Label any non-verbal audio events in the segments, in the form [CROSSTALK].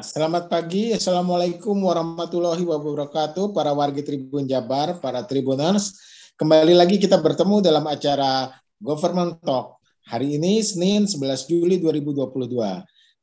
selamat pagi. Assalamualaikum warahmatullahi wabarakatuh. Para warga Tribun Jabar, para Tribuners. Kembali lagi kita bertemu dalam acara Government Talk. Hari ini Senin 11 Juli 2022.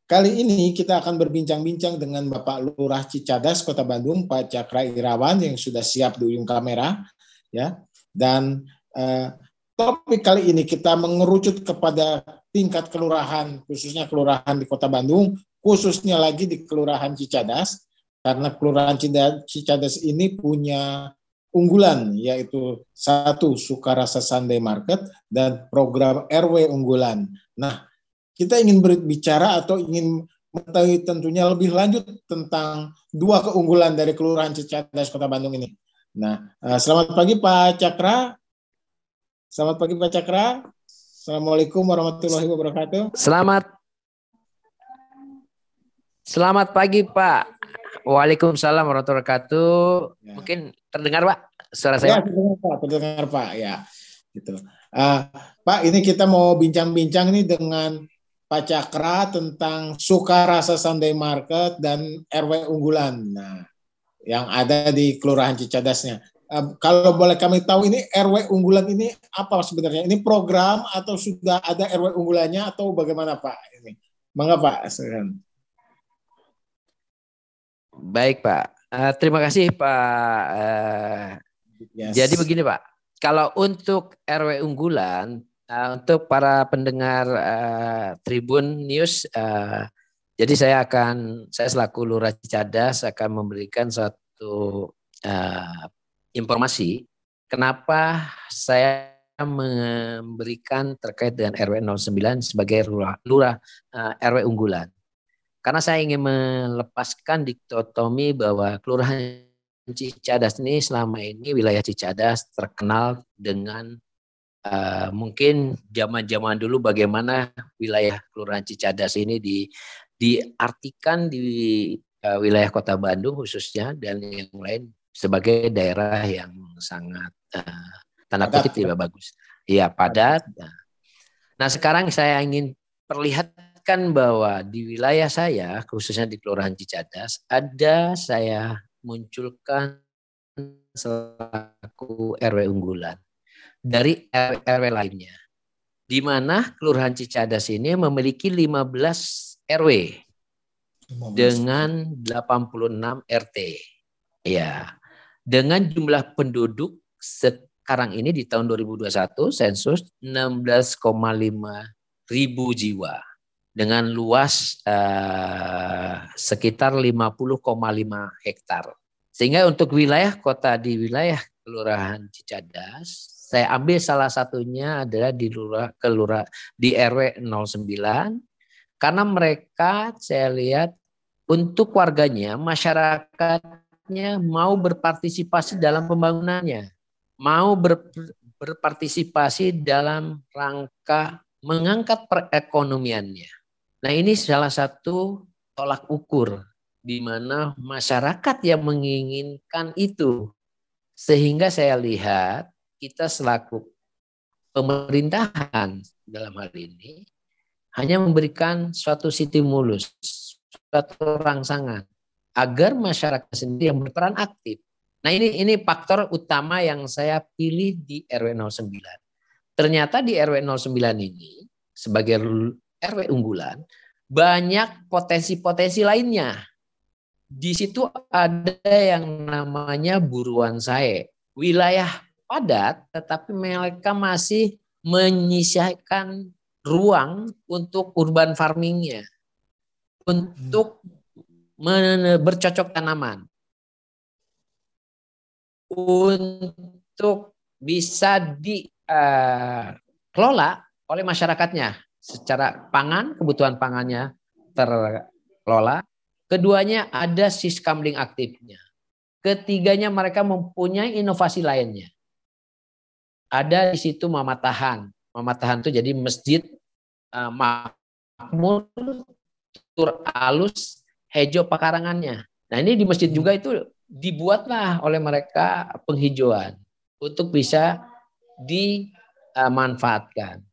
Kali ini kita akan berbincang-bincang dengan Bapak Lurah Cicadas Kota Bandung, Pak Cakra Irawan yang sudah siap di ujung kamera, ya. Dan eh, topik kali ini kita mengerucut kepada tingkat kelurahan, khususnya kelurahan di Kota Bandung, khususnya lagi di Kelurahan Cicadas, karena Kelurahan Cicadas ini punya unggulan yaitu satu Sukarasa Sunday Market dan program RW unggulan. Nah, kita ingin berbicara atau ingin mengetahui tentunya lebih lanjut tentang dua keunggulan dari Kelurahan Cicadas Kota Bandung ini. Nah, eh, selamat pagi Pak Cakra. Selamat pagi Pak Cakra. Assalamualaikum warahmatullahi wabarakatuh. Selamat Selamat pagi Pak. Waalaikumsalam warahmatullahi wabarakatuh. Ya. Mungkin terdengar Pak suara saya? Ya, terdengar Pak, terdengar Pak. Ya, gitu. Uh, Pak, ini kita mau bincang-bincang nih dengan Pak Cakra tentang suka rasa Sunday Market dan RW unggulan. Nah, yang ada di Kelurahan Cicadasnya. Uh, kalau boleh kami tahu ini RW unggulan ini apa sebenarnya? Ini program atau sudah ada RW unggulannya atau bagaimana Pak? Ini, mangga Pak. Baik Pak, uh, terima kasih Pak. Uh, yes. Jadi begini Pak, kalau untuk RW unggulan, uh, untuk para pendengar uh, Tribun News, uh, jadi saya akan, saya selaku Lurah Cicadas akan memberikan suatu uh, informasi kenapa saya memberikan terkait dengan RW 09 sebagai lurah, lurah uh, RW unggulan. Karena saya ingin melepaskan diktotomi bahwa Kelurahan Cicadas ini selama ini wilayah Cicadas terkenal dengan uh, mungkin zaman-zaman dulu bagaimana wilayah Kelurahan Cicadas ini di diartikan di uh, wilayah Kota Bandung khususnya dan yang lain sebagai daerah yang sangat uh, tanda kutip tidak bagus. Iya, padat. Nah, sekarang saya ingin perlihat menyebutkan bahwa di wilayah saya, khususnya di Kelurahan Cicadas, ada saya munculkan selaku RW unggulan dari RW, RW lainnya. Di mana Kelurahan Cicadas ini memiliki 15 RW 15. dengan 86 RT. Ya. Dengan jumlah penduduk sekarang ini di tahun 2021 sensus 16,5 ribu jiwa dengan luas uh, sekitar 50,5 hektar. Sehingga untuk wilayah kota di wilayah Kelurahan Cicadas, saya ambil salah satunya adalah di lurah kelurah di RW 09 karena mereka saya lihat untuk warganya masyarakatnya mau berpartisipasi dalam pembangunannya, mau ber, berpartisipasi dalam rangka mengangkat perekonomiannya. Nah ini salah satu tolak ukur di mana masyarakat yang menginginkan itu. Sehingga saya lihat kita selaku pemerintahan dalam hal ini hanya memberikan suatu stimulus, suatu rangsangan agar masyarakat sendiri yang berperan aktif. Nah ini ini faktor utama yang saya pilih di RW 09. Ternyata di RW 09 ini sebagai RW unggulan, banyak potensi-potensi lainnya. Di situ ada yang namanya buruan saya. Wilayah padat, tetapi mereka masih menyisakan ruang untuk urban farmingnya. Untuk bercocok tanaman. Untuk bisa dikelola eh, oleh masyarakatnya secara pangan, kebutuhan pangannya terkelola. Keduanya ada siskamling aktifnya. Ketiganya mereka mempunyai inovasi lainnya. Ada di situ mamatahan. Mamatahan itu jadi masjid uh, makmur, tur alus, hejo pekarangannya. Nah ini di masjid juga itu dibuatlah oleh mereka penghijauan untuk bisa dimanfaatkan.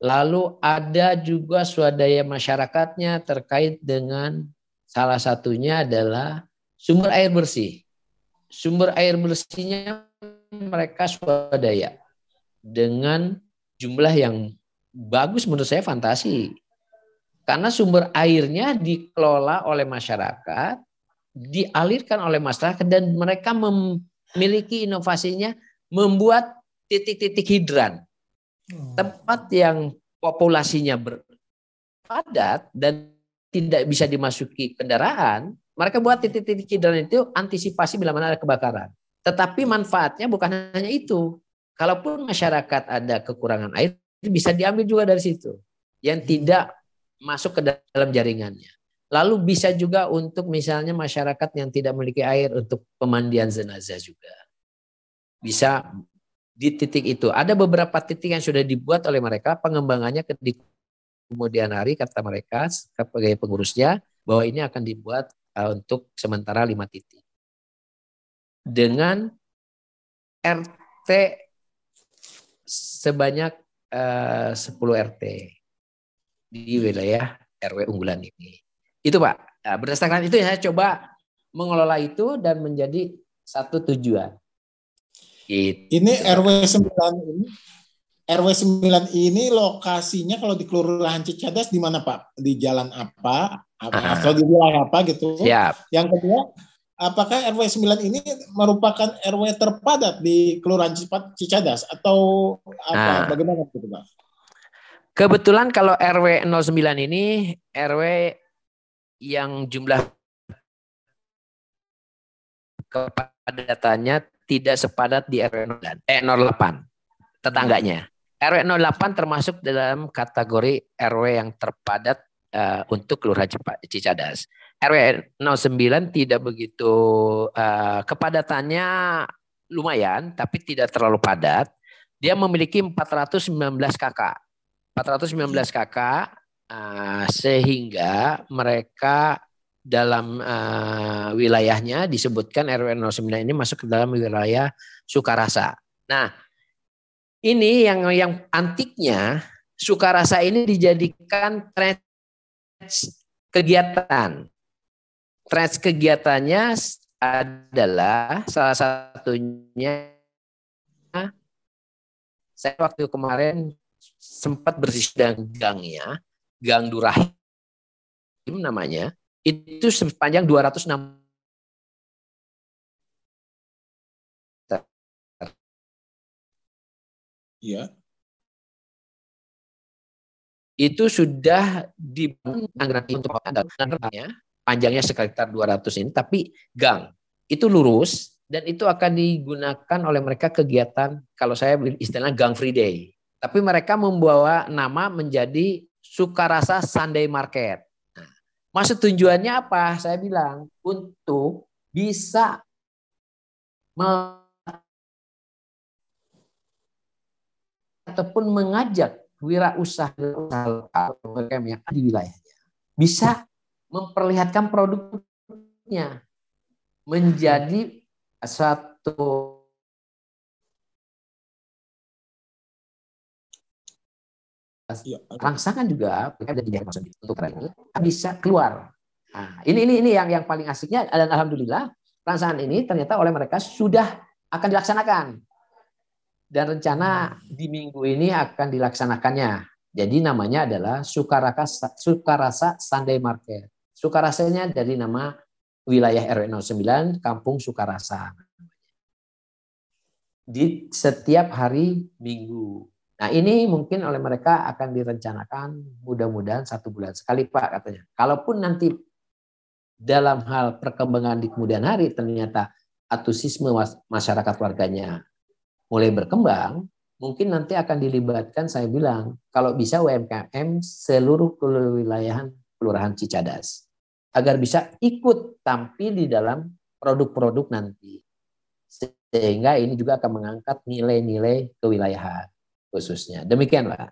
Lalu ada juga swadaya masyarakatnya terkait dengan Salah satunya adalah sumber air bersih. Sumber air bersihnya mereka swadaya dengan jumlah yang bagus menurut saya fantasi. Karena sumber airnya dikelola oleh masyarakat, dialirkan oleh masyarakat dan mereka memiliki inovasinya membuat titik-titik hidran. Hmm. Tempat yang populasinya berpadat dan tidak bisa dimasuki kendaraan, mereka buat titik-titik hidran itu antisipasi bila mana ada kebakaran. Tetapi manfaatnya bukan hanya itu. Kalaupun masyarakat ada kekurangan air, bisa diambil juga dari situ. Yang tidak masuk ke dalam jaringannya. Lalu bisa juga untuk misalnya masyarakat yang tidak memiliki air untuk pemandian jenazah juga. Bisa di titik itu. Ada beberapa titik yang sudah dibuat oleh mereka, pengembangannya di kemudian hari kata mereka sebagai pengurusnya bahwa ini akan dibuat uh, untuk sementara lima titik. Dengan RT sebanyak uh, 10 RT di wilayah RW unggulan ini. Itu Pak. Nah, berdasarkan itu saya coba mengelola itu dan menjadi satu tujuan. Gitu. Ini RW 9 ini RW 9 ini lokasinya kalau di Kelurahan Cicadas di mana Pak? Di jalan apa? apa uh, atau di wilayah apa gitu? Siap. Yang kedua, apakah RW 9 ini merupakan RW terpadat di Kelurahan Cicadas atau apa? Nah, Bagaimana itu, Pak? Kebetulan kalau RW 09 ini RW yang jumlah kepadatannya tidak sepadat di RW 09, eh 08 tetangganya. RW 08 termasuk dalam kategori RW yang terpadat uh, untuk Kelurahan Cicadas. RW 09 tidak begitu uh, kepadatannya lumayan tapi tidak terlalu padat. Dia memiliki 419 kakak. 419 kakak uh, sehingga mereka dalam uh, wilayahnya disebutkan RW 09 ini masuk ke dalam wilayah Sukarasa. Nah, ini yang yang antiknya Sukarasa ini dijadikan tren kegiatan. Tren kegiatannya adalah salah satunya saya waktu kemarin sempat bersih dan gangnya, Gang Durahim namanya, itu sepanjang 206 Iya. Itu sudah dibangun anggaran untuk anggarannya panjangnya sekitar 200 ini tapi gang itu lurus dan itu akan digunakan oleh mereka kegiatan kalau saya istilahnya gang free day. Tapi mereka membawa nama menjadi Sukarasa Sunday Market. Maksud tujuannya apa? Saya bilang untuk bisa ataupun mengajak wirausaha lokal UMKM yang ada di wilayahnya bisa memperlihatkan produknya menjadi satu ya, rangsangan juga untuk ini bisa keluar. Nah, ini ini ini yang yang paling asiknya dan alhamdulillah rangsangan ini ternyata oleh mereka sudah akan dilaksanakan dan rencana di minggu ini akan dilaksanakannya. Jadi namanya adalah Sukarasa, Sukarasa Sunday Market. Sukarasanya dari nama wilayah RW 09 Kampung Sukarasa. Di setiap hari Minggu. Nah ini mungkin oleh mereka akan direncanakan mudah-mudahan satu bulan sekali Pak katanya. Kalaupun nanti dalam hal perkembangan di kemudian hari ternyata antusiasme masyarakat warganya mulai berkembang, mungkin nanti akan dilibatkan saya bilang kalau bisa UMKM seluruh kewilayahan Kelurahan Cicadas agar bisa ikut tampil di dalam produk-produk nanti sehingga ini juga akan mengangkat nilai-nilai kewilayahan khususnya. Demikianlah.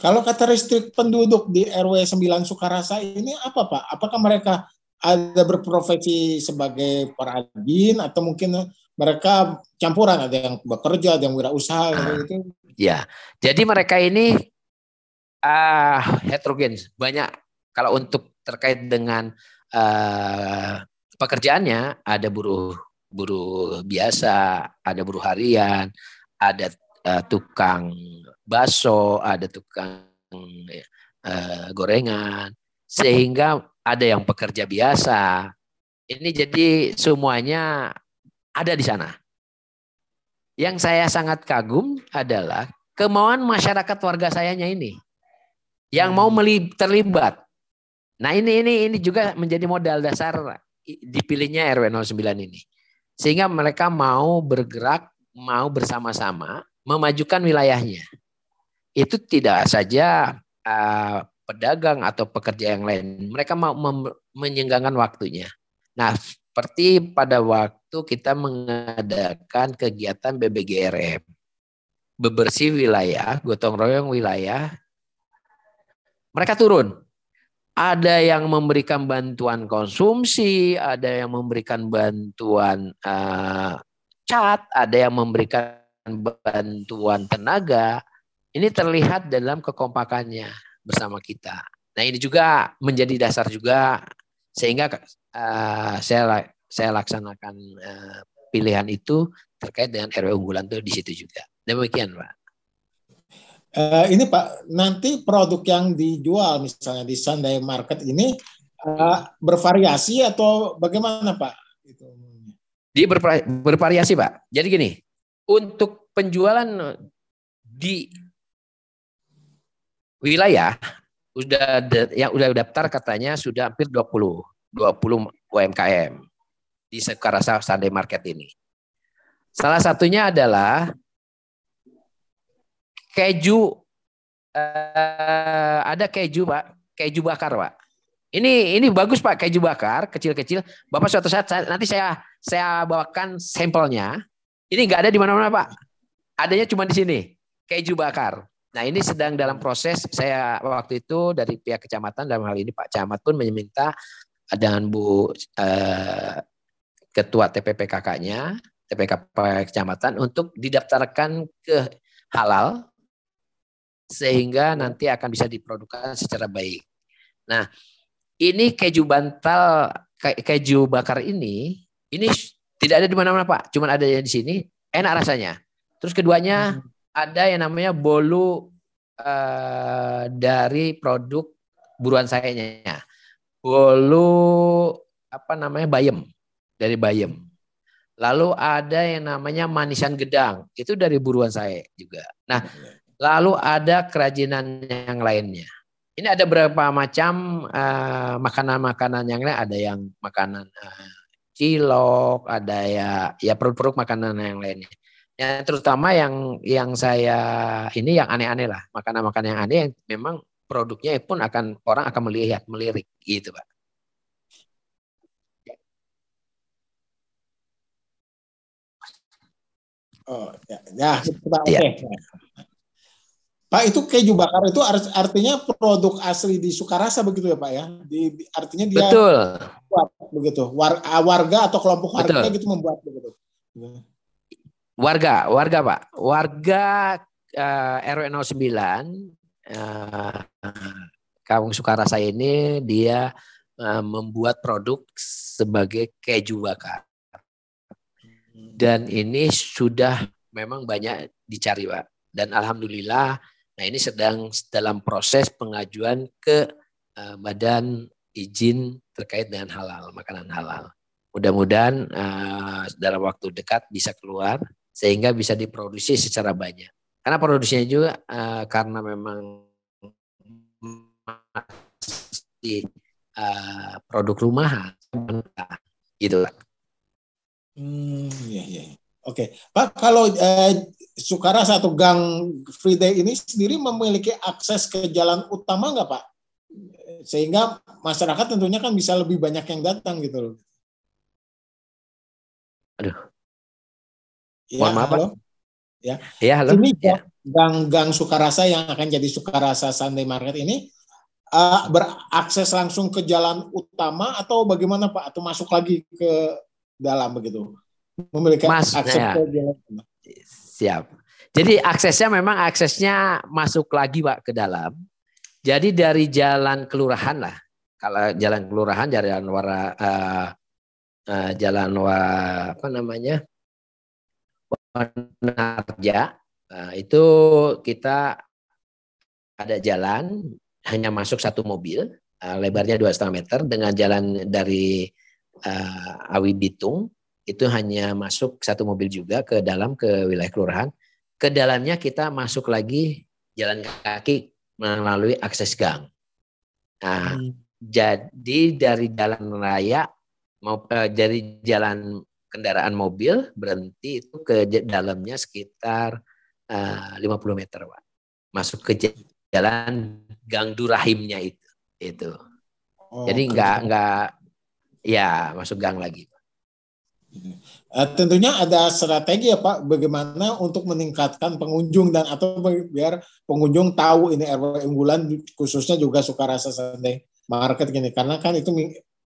Kalau kata karakteristik penduduk di RW 9 Sukarasa ini apa Pak? Apakah mereka ada berprofesi sebagai perajin atau mungkin mereka campuran ada yang bekerja ada yang wirausaha ah, gitu ya jadi mereka ini uh, heterogen banyak Kalau untuk terkait dengan uh, pekerjaannya ada buruh buruh biasa, ada buruh harian, ada uh, tukang baso, ada tukang uh, gorengan, sehingga ada yang pekerja biasa. Ini jadi semuanya ada di sana. Yang saya sangat kagum adalah kemauan masyarakat warga sayanya ini yang mau hmm. terlibat. Nah ini ini ini juga menjadi modal dasar dipilihnya RW 09 ini. Sehingga mereka mau bergerak, mau bersama-sama memajukan wilayahnya. Itu tidak saja uh, pedagang atau pekerja yang lain. Mereka mau menyenggangkan waktunya. Nah, seperti pada waktu kita mengadakan kegiatan BBGRM. Bebersih wilayah, gotong royong wilayah. Mereka turun. Ada yang memberikan bantuan konsumsi, ada yang memberikan bantuan uh, cat, ada yang memberikan bantuan tenaga. Ini terlihat dalam kekompakannya bersama kita. Nah ini juga menjadi dasar juga sehingga uh, saya saya laksanakan uh, pilihan itu terkait dengan RW unggulan itu di situ juga. Demikian, Pak. Uh, ini Pak, nanti produk yang dijual misalnya di Sunday Market ini uh, bervariasi atau bagaimana Pak? Di bervariasi Pak. Jadi gini, untuk penjualan di wilayah udah yang udah daftar katanya sudah hampir 20 20 UMKM di Sekarasa Sunday Market ini. Salah satunya adalah keju eh, ada keju Pak, keju bakar Pak. Ini ini bagus Pak keju bakar kecil-kecil. Bapak suatu saat nanti saya saya bawakan sampelnya. Ini nggak ada di mana-mana Pak. Adanya cuma di sini keju bakar. Nah ini sedang dalam proses saya waktu itu dari pihak kecamatan dalam hal ini Pak Camat pun meminta dengan Bu eh, Ketua TPPKK-nya, TPK kecamatan untuk didaftarkan ke halal sehingga nanti akan bisa diproduksi secara baik. Nah, ini keju bantal keju bakar ini ini tidak ada di mana-mana Pak, cuma ada di sini, enak rasanya. Terus keduanya hmm ada yang namanya bolu uh, dari produk buruan sayanya. Bolu apa namanya bayem dari bayem. Lalu ada yang namanya manisan gedang, itu dari buruan saya juga. Nah, lalu ada kerajinan yang lainnya. Ini ada beberapa macam uh, makanan-makanan yang lain, ada yang makanan uh, cilok, ada ya ya produk-produk makanan yang lainnya. Ya, terutama yang yang saya ini yang aneh-aneh lah, makanan-makanan yang aneh yang memang produknya pun akan orang akan melihat, melirik gitu, Pak. Oh, ya, ya. Ya. Pak itu keju bakar itu artinya produk asli di Sukarasa begitu ya Pak ya? Di, artinya dia Betul. buat begitu. War, warga atau kelompok warga Betul. gitu membuat begitu. Warga, warga Pak. Warga uh, RW 09 uh, Kampung Sukarasa ini dia uh, membuat produk sebagai keju bakar. Dan ini sudah memang banyak dicari Pak. Dan alhamdulillah nah ini sedang dalam proses pengajuan ke uh, badan izin terkait dengan halal, makanan halal. Mudah-mudahan uh, dalam waktu dekat bisa keluar sehingga bisa diproduksi secara banyak. Karena produksinya juga uh, karena memang masih produk rumahan, gitu. Hmm, iya, iya. Oke, Pak, kalau eh, Sukara satu Gang Free Day ini sendiri memiliki akses ke jalan utama nggak, Pak? Sehingga masyarakat tentunya kan bisa lebih banyak yang datang gitu loh. Aduh, Ya, Mohon maaf, halo. Ya. Ya, halo. Ini ya. gang-gang Sukarasa yang akan jadi Sukarasa Sunday Market ini uh, berakses langsung ke jalan utama atau bagaimana Pak? Atau masuk lagi ke dalam begitu? Memiliki Mas, akses ya. ke jalan utama. Siap. Jadi aksesnya memang aksesnya masuk lagi Pak ke dalam. Jadi dari jalan kelurahan lah, kalau jalan kelurahan jalan wara uh, uh, jalan wa apa namanya Wanarja uh, itu kita ada jalan hanya masuk satu mobil uh, lebarnya dua setengah meter dengan jalan dari uh, Awi Bitung itu hanya masuk satu mobil juga ke dalam ke wilayah kelurahan. Ke dalamnya kita masuk lagi jalan kaki melalui akses gang. Nah, hmm. jadi dari jalan raya mau uh, dari jalan kendaraan mobil berhenti itu ke dalamnya sekitar uh, 50 meter, Pak. Masuk ke jalan Gang Durahimnya itu. Itu. Oh, Jadi enggak enggak ya masuk gang lagi. Uh, tentunya ada strategi ya Pak, bagaimana untuk meningkatkan pengunjung dan atau biar pengunjung tahu ini RW unggulan khususnya juga suka rasa Sunday Market gini karena kan itu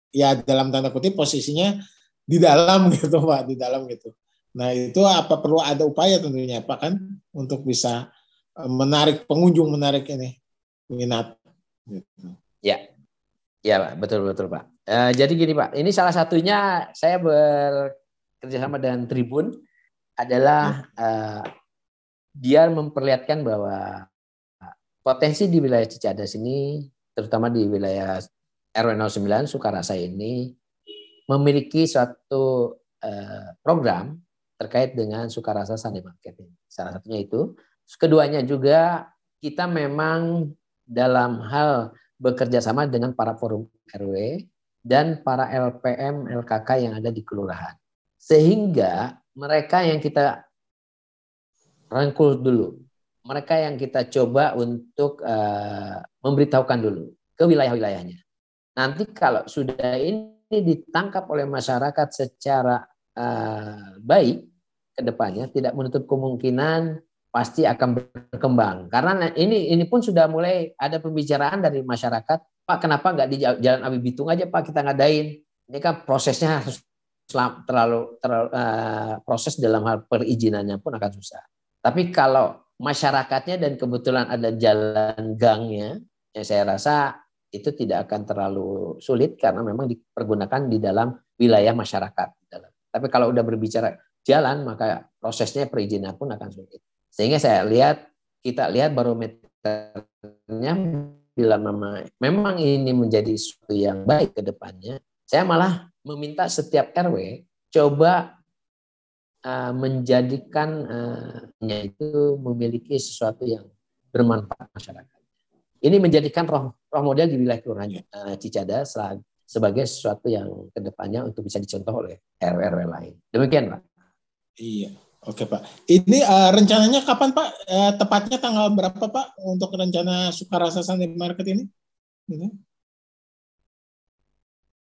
ya dalam tanda kutip posisinya di dalam [LAUGHS] gitu Pak, di dalam gitu. Nah itu apa perlu ada upaya tentunya Pak kan untuk bisa eh, menarik pengunjung menarik ini minat. Gitu. Ya, ya Pak, betul betul Pak. Uh, jadi gini Pak, ini salah satunya saya bekerjasama dengan Tribun adalah uh, biar memperlihatkan bahwa potensi di wilayah Cicadas ini, terutama di wilayah RW 09 Sukarasa ini, memiliki suatu uh, program terkait dengan Sukarasa Sunday Market ini. Salah satunya itu. Keduanya juga kita memang dalam hal bekerja sama dengan para forum RW dan para LPM, LKK yang ada di kelurahan. Sehingga mereka yang kita rangkul dulu, mereka yang kita coba untuk uh, memberitahukan dulu ke wilayah-wilayahnya. Nanti kalau sudah ini ditangkap oleh masyarakat secara uh, baik ke depannya, tidak menutup kemungkinan pasti akan berkembang. Karena ini ini pun sudah mulai ada pembicaraan dari masyarakat Pak kenapa nggak di Jalan Abi Bitung aja Pak kita ngadain? Ini kan prosesnya harus terlalu, terlalu uh, proses dalam hal perizinannya pun akan susah. Tapi kalau masyarakatnya dan kebetulan ada jalan gangnya, ya saya rasa itu tidak akan terlalu sulit karena memang dipergunakan di dalam wilayah masyarakat. Tapi kalau udah berbicara jalan, maka prosesnya perizinan pun akan sulit. Sehingga saya lihat, kita lihat barometernya bila memang ini menjadi sesuatu yang baik ke depannya, saya malah meminta setiap RW coba uh, menjadikan uh, itu memiliki sesuatu yang bermanfaat masyarakat. Ini menjadikan roh, roh model di wilayah kelurahan uh, Cicada sebagai sesuatu yang ke depannya untuk bisa dicontoh oleh RW-RW lain. Demikian, Pak. Iya. Oke Pak, ini uh, rencananya kapan Pak? Uh, tepatnya tanggal berapa Pak untuk rencana Sukarasa Sunday Market ini? Ini.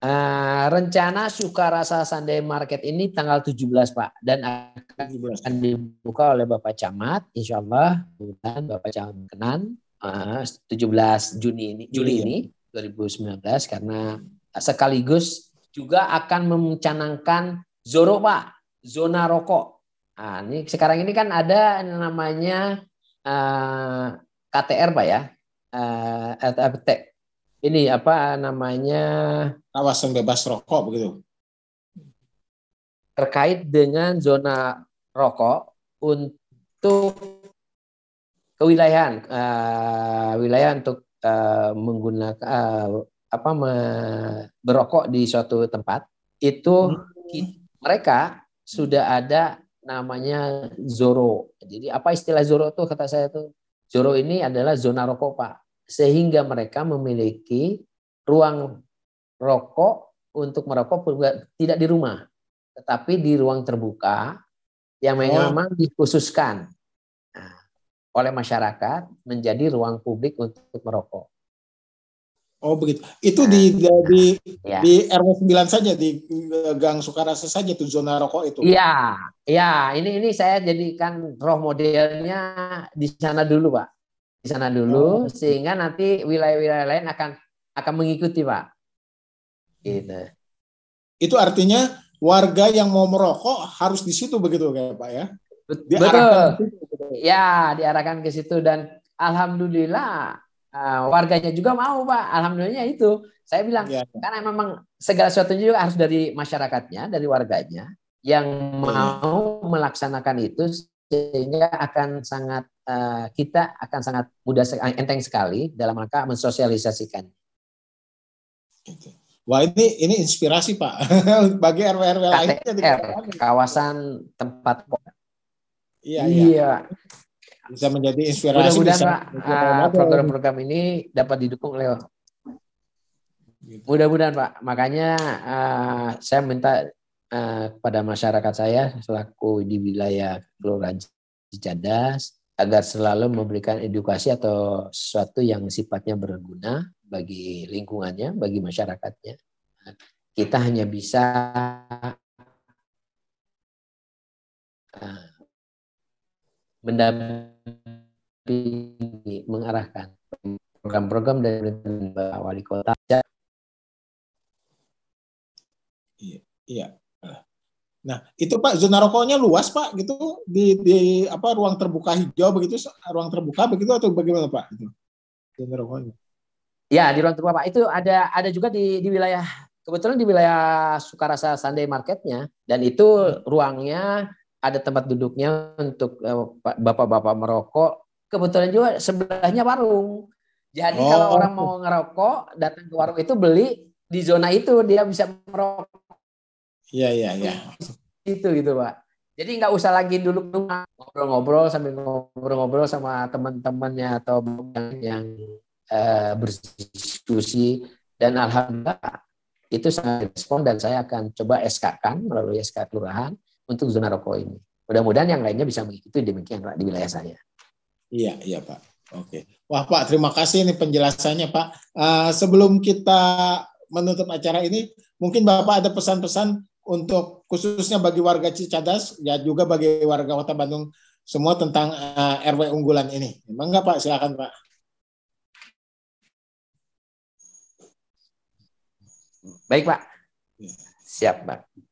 Uh, rencana Sukarasa Sunday Market ini tanggal 17 Pak dan akan, 17. akan dibuka oleh Bapak Camat, Insya Allah bulan Bapak Camat Kenan uh, 17 Juni ini, Juli iya. ini 2019 karena sekaligus juga akan mencanangkan Zoro Pak, zona rokok Nah, ini sekarang ini kan ada namanya uh, eh, KTR Pak ya. Uh, ini apa namanya kawasan bebas rokok begitu. Terkait dengan zona rokok untuk kewilayahan uh, wilayah untuk uh, menggunakan uh, apa me, berokok di suatu tempat itu hmm. mereka sudah ada namanya Zoro. Jadi apa istilah Zoro itu kata saya itu? Zoro ini adalah zona rokok Pak. Sehingga mereka memiliki ruang rokok untuk merokok tidak di rumah, tetapi di ruang terbuka yang oh. memang dikhususkan nah, oleh masyarakat menjadi ruang publik untuk merokok. Oh begitu. Itu nah, di di ya. di RW 9 saja di Gang Sukarasa saja tuh zona rokok itu. Iya, iya. Ini ini saya jadikan roh modelnya di sana dulu, Pak. Di sana dulu oh. sehingga nanti wilayah-wilayah lain akan akan mengikuti, Pak. Gitu. Itu artinya warga yang mau merokok harus di situ begitu kayak Pak ya? Diarahkan Betul. Situ, Ya, diarahkan ke situ dan alhamdulillah uh, warganya juga mau Pak. Alhamdulillah itu. Saya bilang ya, karena memang segala sesuatu juga harus dari masyarakatnya, dari warganya yang iya. mau melaksanakan itu sehingga akan sangat uh, kita akan sangat mudah enteng sekali dalam rangka mensosialisasikan. Wah ini ini inspirasi Pak [LAUGHS] bagi RW RW lainnya di kawasan tempat. Iya, iya. iya. Bisa menjadi inspirasi. Mudah-mudahan Pak uh, program-program ini dapat didukung oleh. Gitu. Mudah-mudahan Pak. Makanya uh, saya minta uh, kepada masyarakat saya selaku di wilayah Kelurahan Cicadas agar selalu memberikan edukasi atau sesuatu yang sifatnya berguna bagi lingkungannya, bagi masyarakatnya. Kita hanya bisa uh, mengarahkan program-program dari wali kota. Iya, iya. Nah, itu Pak zona rokoknya luas Pak gitu di di apa ruang terbuka hijau begitu ruang terbuka begitu atau bagaimana Pak itu zona rokoknya? Ya, di ruang terbuka Pak itu ada ada juga di di wilayah kebetulan di wilayah Sukarasa Sunday Marketnya dan itu ruangnya ada tempat duduknya untuk eh, bapak-bapak merokok. Kebetulan juga sebelahnya warung. Jadi oh. kalau orang mau ngerokok datang ke warung itu beli di zona itu dia bisa merokok Iya iya iya. Itu gitu pak. Jadi nggak usah lagi dulu ngobrol-ngobrol sambil ngobrol-ngobrol sama teman-temannya atau yang uh, berdiskusi dan alhamdulillah itu sangat respon dan saya akan coba SK kan melalui SK kelurahan untuk zona rokok ini. Mudah-mudahan yang lainnya bisa mengikuti demikian Pak di wilayah saya. Iya, iya Pak. Oke. Wah Pak, terima kasih ini penjelasannya Pak. Uh, sebelum kita menutup acara ini, mungkin Bapak ada pesan-pesan untuk khususnya bagi warga Cicadas ya juga bagi warga Kota Bandung semua tentang uh, eh, RW unggulan ini. Memang enggak Pak? Silakan Pak. Baik Pak. Ya. Siap Pak.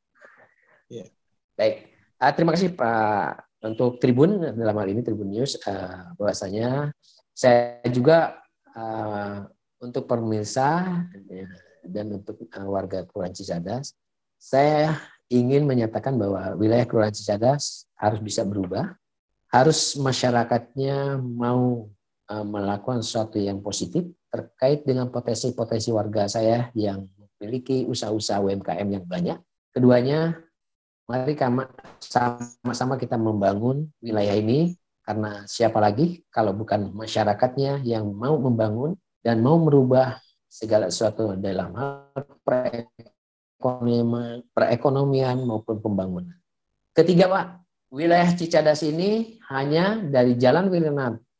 Baik. Uh, terima kasih Pak untuk Tribun dalam hal ini Tribun News uh, bahwasanya saya juga uh, untuk pemirsa dan untuk uh, warga Kelurahan Cicadas saya ingin menyatakan bahwa wilayah Kelurahan Cicadas harus bisa berubah, harus masyarakatnya mau uh, melakukan sesuatu yang positif terkait dengan potensi-potensi warga saya yang memiliki usaha-usaha UMKM yang banyak. Keduanya, mari sama-sama kita membangun wilayah ini karena siapa lagi kalau bukan masyarakatnya yang mau membangun dan mau merubah segala sesuatu dalam hal perekonomian maupun pembangunan. Ketiga Pak, wilayah Cicadas ini hanya dari Jalan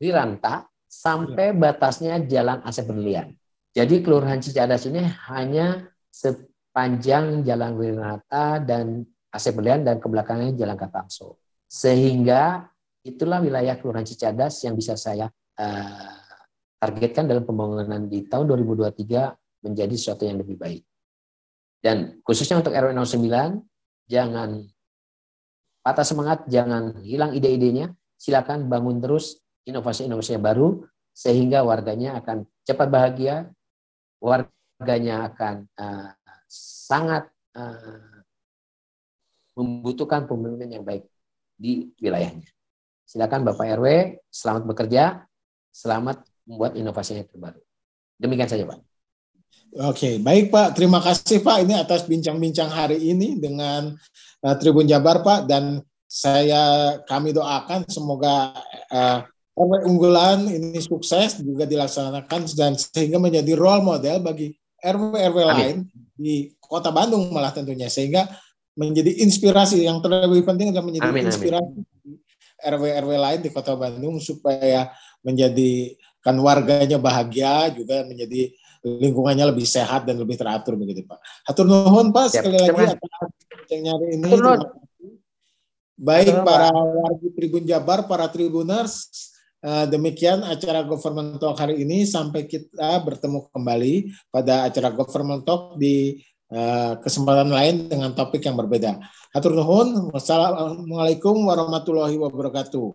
Wiranta sampai ya. batasnya Jalan Asep Berlian. Jadi Kelurahan Cicadas ini hanya sepanjang Jalan Wiranta dan Asep Berlian dan ke belakangnya Jalan Katamso. Sehingga itulah wilayah Kelurahan Cicadas yang bisa saya uh, targetkan dalam pembangunan di tahun 2023 menjadi sesuatu yang lebih baik. Dan khususnya untuk RW 09, jangan patah semangat, jangan hilang ide-idenya. Silakan bangun terus inovasi-inovasi yang baru sehingga warganya akan cepat bahagia, warganya akan uh, sangat uh, membutuhkan pemimpin yang baik di wilayahnya. Silakan Bapak RW, selamat bekerja, selamat membuat inovasi yang terbaru. Demikian saja Pak. Oke, baik Pak. Terima kasih Pak ini atas bincang-bincang hari ini dengan uh, Tribun Jabar Pak dan saya kami doakan semoga uh, RW unggulan ini sukses juga dilaksanakan dan sehingga menjadi role model bagi RW-RW lain di Kota Bandung malah tentunya sehingga menjadi inspirasi. Yang terlebih penting adalah menjadi amin, inspirasi RW-RW lain di Kota Bandung supaya menjadikan warganya bahagia juga menjadi lingkungannya lebih sehat dan lebih teratur begitu Pak. Atur nuhun Pak. Sekali lagi atas nyari ini. Baik para warga Tribun Jabar, para Tribuners, eh, demikian acara Government Talk hari ini. Sampai kita bertemu kembali pada acara Government Talk di kesempatan lain dengan topik yang berbeda. Atur nuhun. Wassalamualaikum warahmatullahi wabarakatuh.